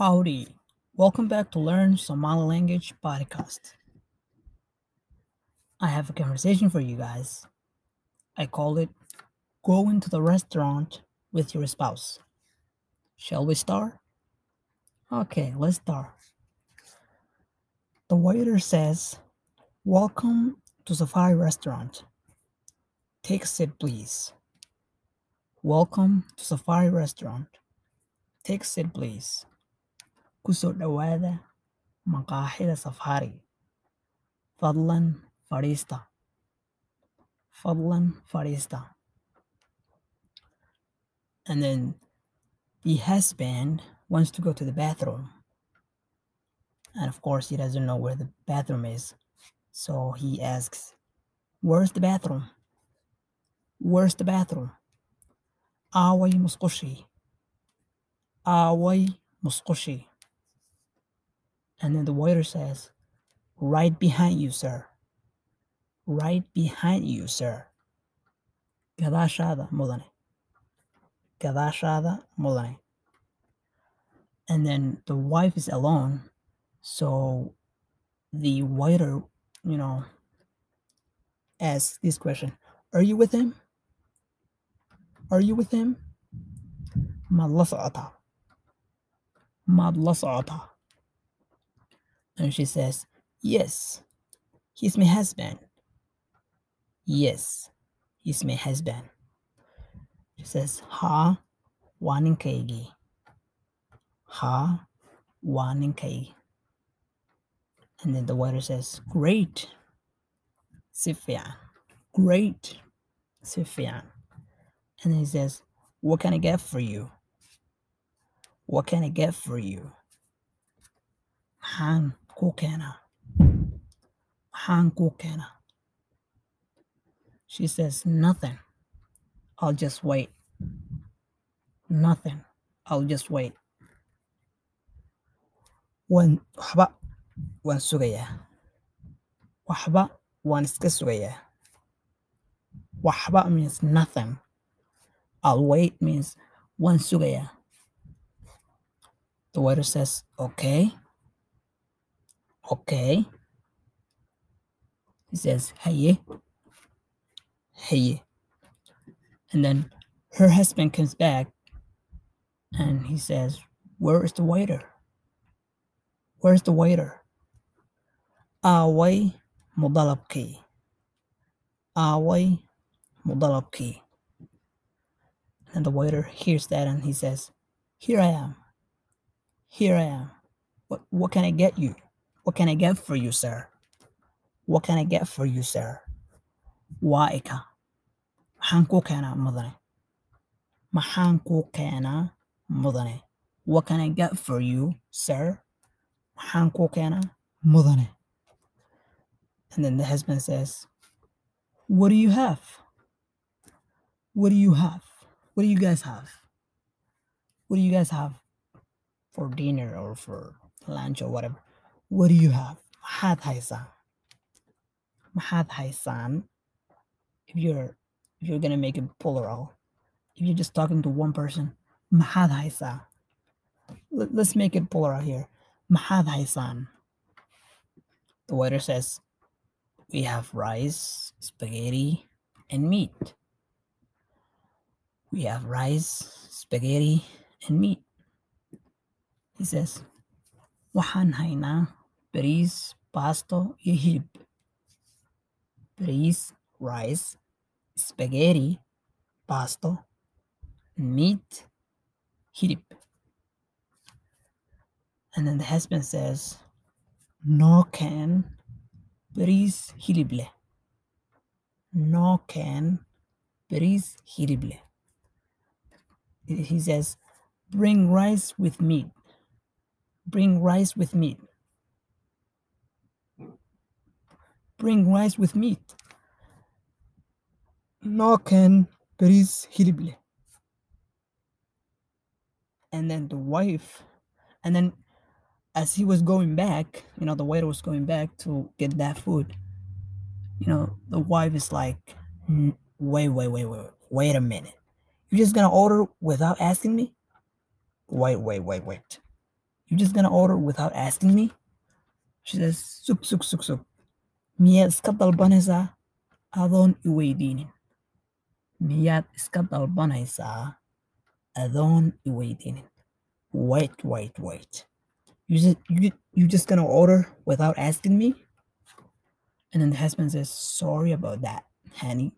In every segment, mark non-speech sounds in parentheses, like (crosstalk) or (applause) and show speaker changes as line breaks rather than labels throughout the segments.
Howdy. Welcome back to Learn Somali Language podcast. I have a conversation for you guys. I call it Go into the restaurant with your spouse. Shall we start? Okay, let's start. The waiter says, Welcome to Safari Restaurant. Take a seat, please. Welcome to Safari Restaurant. Take a seat, please. Kusoo dhawaada maqaaxida safari. Fadlan fadhiista. Fadlan fadhiista. And then the husband wants to go to the bathroom. And of course, he doesn't know where the bathroom is. So he asks, Where's the bathroom? Where's the bathroom? Aaway musqushii. Aaway musqushii. And then the waiter says, Right behind you, sir. Right behind you, sir. Gadaashaada mudane. Gadaashaada mudane. And then the wife is alone. So the waiter, you know, asks this question Are you with him? Are you with him? Maad la socotaa? Maad? And she says, Yes, he's my husband. Yes, he's my husband. She says, Ha, waa ninkaygii. Ha, waa ninkaygii. And then the waiter says, Great. Si fiican. Great. Si fiican. And then he says, What can I get for you? What can I get for you? Maxaan kuu keenaa? Maxaan kuu keenaa? She says, Nothing. I'll just wait. Nothing. I'll just wait. Waan waxba waan sugayaa. Waxba waan iska sugayaa. Waxba means nothing. I'll wait means waan sugayaa. The waiter says, Okay. Okay. He says, Haye. Haye. And then her husband comes back and he says, Where is the waiter? Where's the waiter? Aaway mudalabkii. Aaway mudalabkii. And the waiter hears that and he says, Here I am. Here I am. What, what can I get you? What can I get for you, sir? What can I get for you, sir? Waa ika. Maxaan kuu keenaa mudane? Maxaan kuu keenaa mudane? What can I get for you, sir? Maxaan kuu keenaa mudane? And then the husband says, What do you have? What do you have? What do you guys have? What do you guys have for dinner or for lunch or whatever? What do you have? Maxaad haysaan? Maxaad haysaan? If you're if you're gonna make it plural, if you're just talking to one person, maxaad haysaa? Let- Let's make it plural here. Maxaad haysaan? The waiter says, We have rice, spaghetti, and meat. We have rice, spaghetti, and meat. He says, Waxaan haynaa bariis, baasto, iyo hilib. Bariis, rice, spaghetti, baasto, meat, hilib. And then the husband says, No can bariis hilib. No can bariis hilib he says, Bring rice with meat. Bring rice with meat. Bring rice with meat. No can bariis hilib leh. And then the wife, and then as he was going back, you know, the waiter was going back to get that food. You know, the wife is like, "N- wait, wait, wait, wait, wait a minute. You're just gonna order without asking me? Wait, wait, wait, wait. You just gonna order without asking me? She says, Suk suk suk suk. Miyaad iska dalbanaysaa adoon i weydiinin? Miyaad iska dalbanaysaa adoon i weydiinin? Wait, wait, wait. You just you you just gonna order without asking me? And then the husband says, Sorry about that, honey.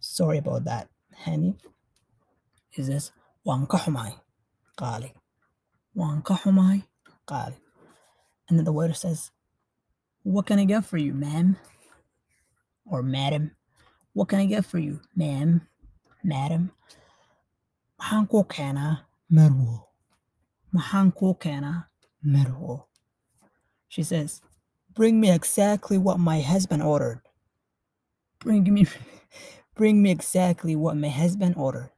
Sorry about that, honey. He says, Waan ka xumahay, qaali. Waan ka xumahay, qaali. And then the waiter says, What can I get for you, ma'am? Or madam? What can I get for you, ma'am? Madam? Maxaan kuu keenaa marwo? Maxaan kuu keenaa marwo? She says, Bring me exactly what my husband ordered. Bring me (laughs) bring me exactly what my husband ordered.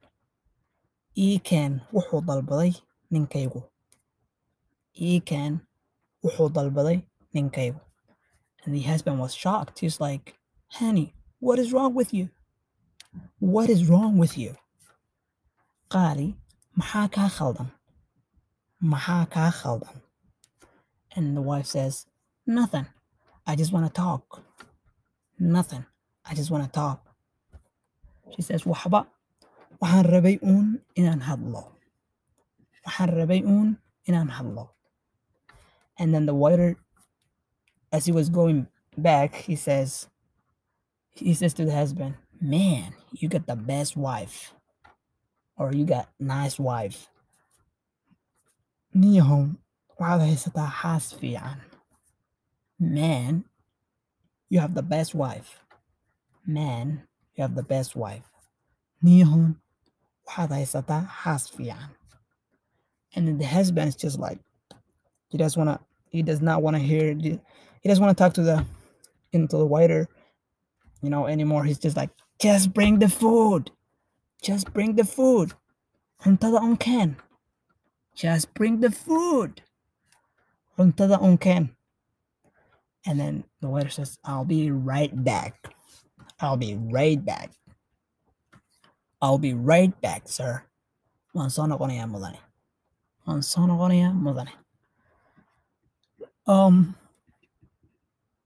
Ii keen wuxuu dalbaday ninkaygu. Ii keen wuxuu dalbaday ninkaygu. And the husband was shocked. He's like, Honey, what is wrong with you? What is wrong with you? Qaali, maxaa kaa? And the wife says, Nothing. I just want to talk. Nothing. I just want to talk. She says, Waxba. Waxaan rabay uun inaan hadlo. Waxaan rabay uun inaan hadlo. And then the waiter, as he was going back, he says, he says to the husband, Man, you got the best wife. Or you got nice wife. Niyahow, waxaad haysataa xaas fiican. Man, you have the best wife. Man, you have the best wife. Niyahow, waxaad haysataa xaas fiican. And then the husband is just like, he does wanna, he does not wanna hear, he doesn't wanna talk to the, into the waiter, you know, anymore. He's just like, just bring the food. Just bring the food. Cuntada on can. Just bring the food. Cuntada on can. And then the waiter says, I'll be right back. I'll be right back. I'll be right back, sir. Um,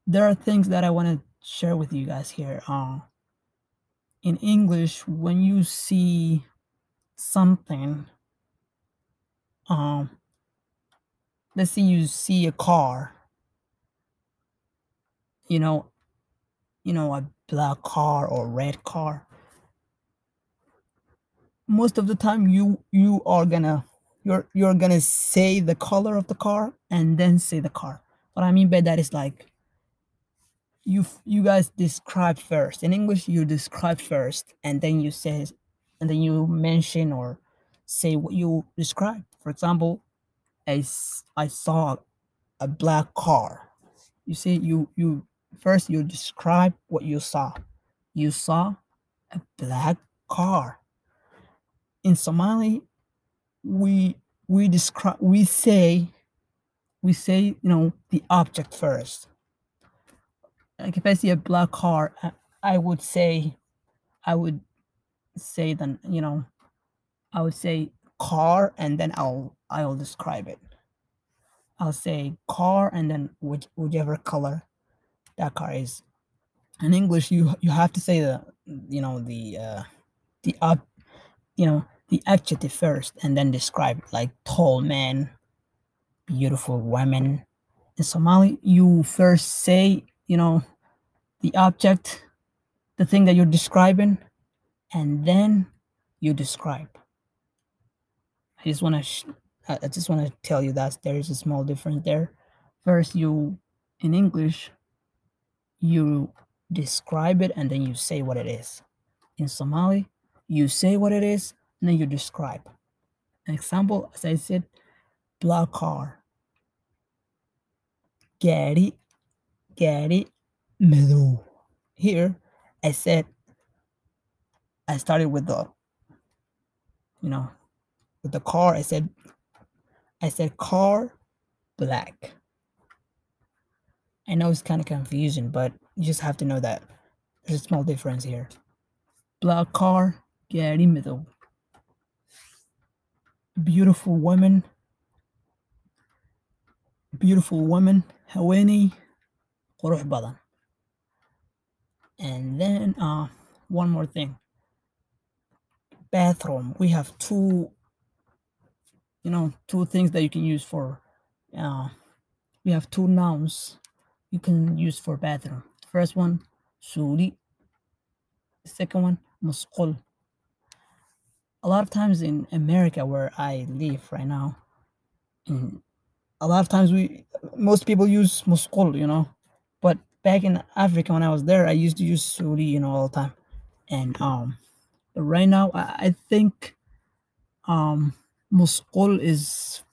there are things that I want to share with you guys here. Uh, in English, when you see something, um, let's say you see a car, you know, you know, a black car or red car. Most of the time, you you are gonna you're you're gonna say the color of the car and then say the car. What I mean by that is like you you guys describe first. In english you describe first and then you say and then you mention or say what you describe. For example I, I saw a black car. You say you you first you describe what you saw. You saw a black car. In somali we we describe we say we say you know the object first like if I see a black car, I would say, I would say then you know, I would say car and then I'll I'll describe it. I'll say car and then which whichever color that car is. In English, you you have to say the you know the uh, the up you know the adjective first and then describe it like tall man, beautiful woman. In Somali, you first say you know the object the thing that you're describing and then you describe. I just want to sh- i just want to tell you that there is a small difference there. First you in english you describe it and then you say what it is. In somali you say what it is and then you describe. An example as i said black car. Gaari gaari madow. Here, I said, I started with the, you know, with the car. I said, I said car black. I know it's kind of confusing, but you just have to know that there's a small difference here. Black car, gaari madow. Beautiful woman, beautiful woman haweeney qurux badan. And then uh one more thing. Bathroom. We have two you know two things that you can use for uh we have two nouns you can use for bathroom. First one suri second one musqul. A lot of times in america where i live right now a lot of times we most people use musqul you know but back in africa when i was there i used to use suri you know all the time. And um right now i, I think um musqul is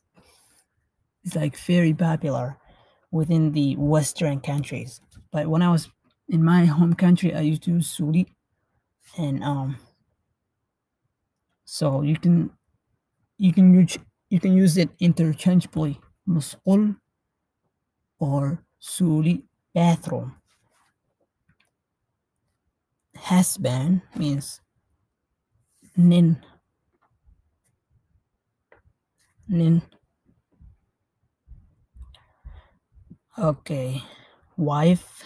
is like very popular within the western countries. But when i was in my (laughs) home country i used to use suri. And um so you can you can use you can use it interchangeably musqul or suri bathroom. Husband means nin. Nin. Okay. Wife.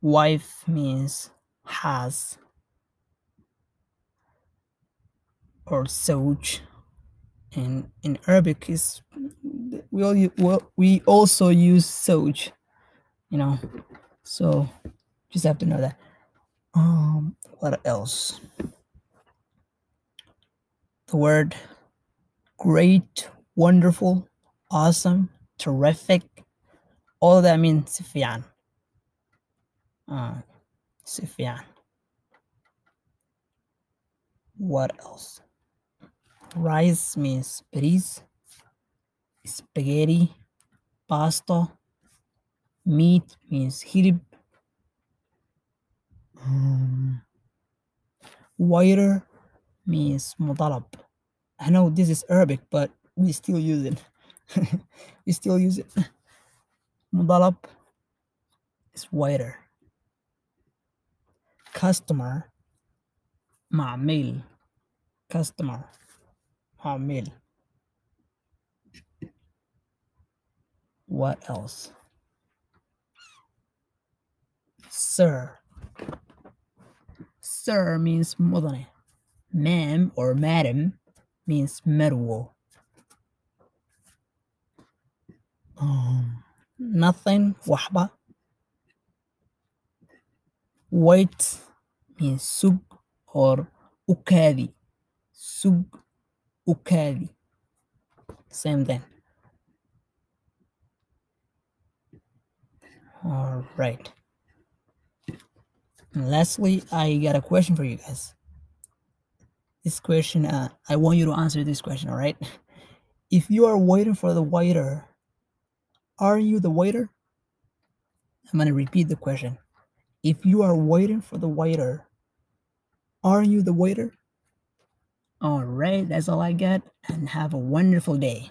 Wife means has. Or zouj in in Arabic is we all we also use soj, you know. So just have to know that. Um, what else? The word great, wonderful, awesome, terrific. All that means Sufyan. Uh, Sufyan. What else? Rice means peas, spaghetti, pasta. Meat means hirib. Um, waiter means mutalab. I know this is Arabic, but we still use it. (laughs) we still use it. Mutalab is waiter. Customer, ma'amil. Customer. Amen. What else? Sir. Sir means modane. Ma'am or madam means medal. Um, nothing, wahba. White means sug or ukadi. Sug ukadi same thing all right. And lastly i got a question for you guys. This question uh, i want you to answer this question all right? (laughs) If you are waiting for the waiter are you the waiter? I'm going to repeat the question. If you are waiting for the waiter are you the waiter all right that's all i got and have a wonderful day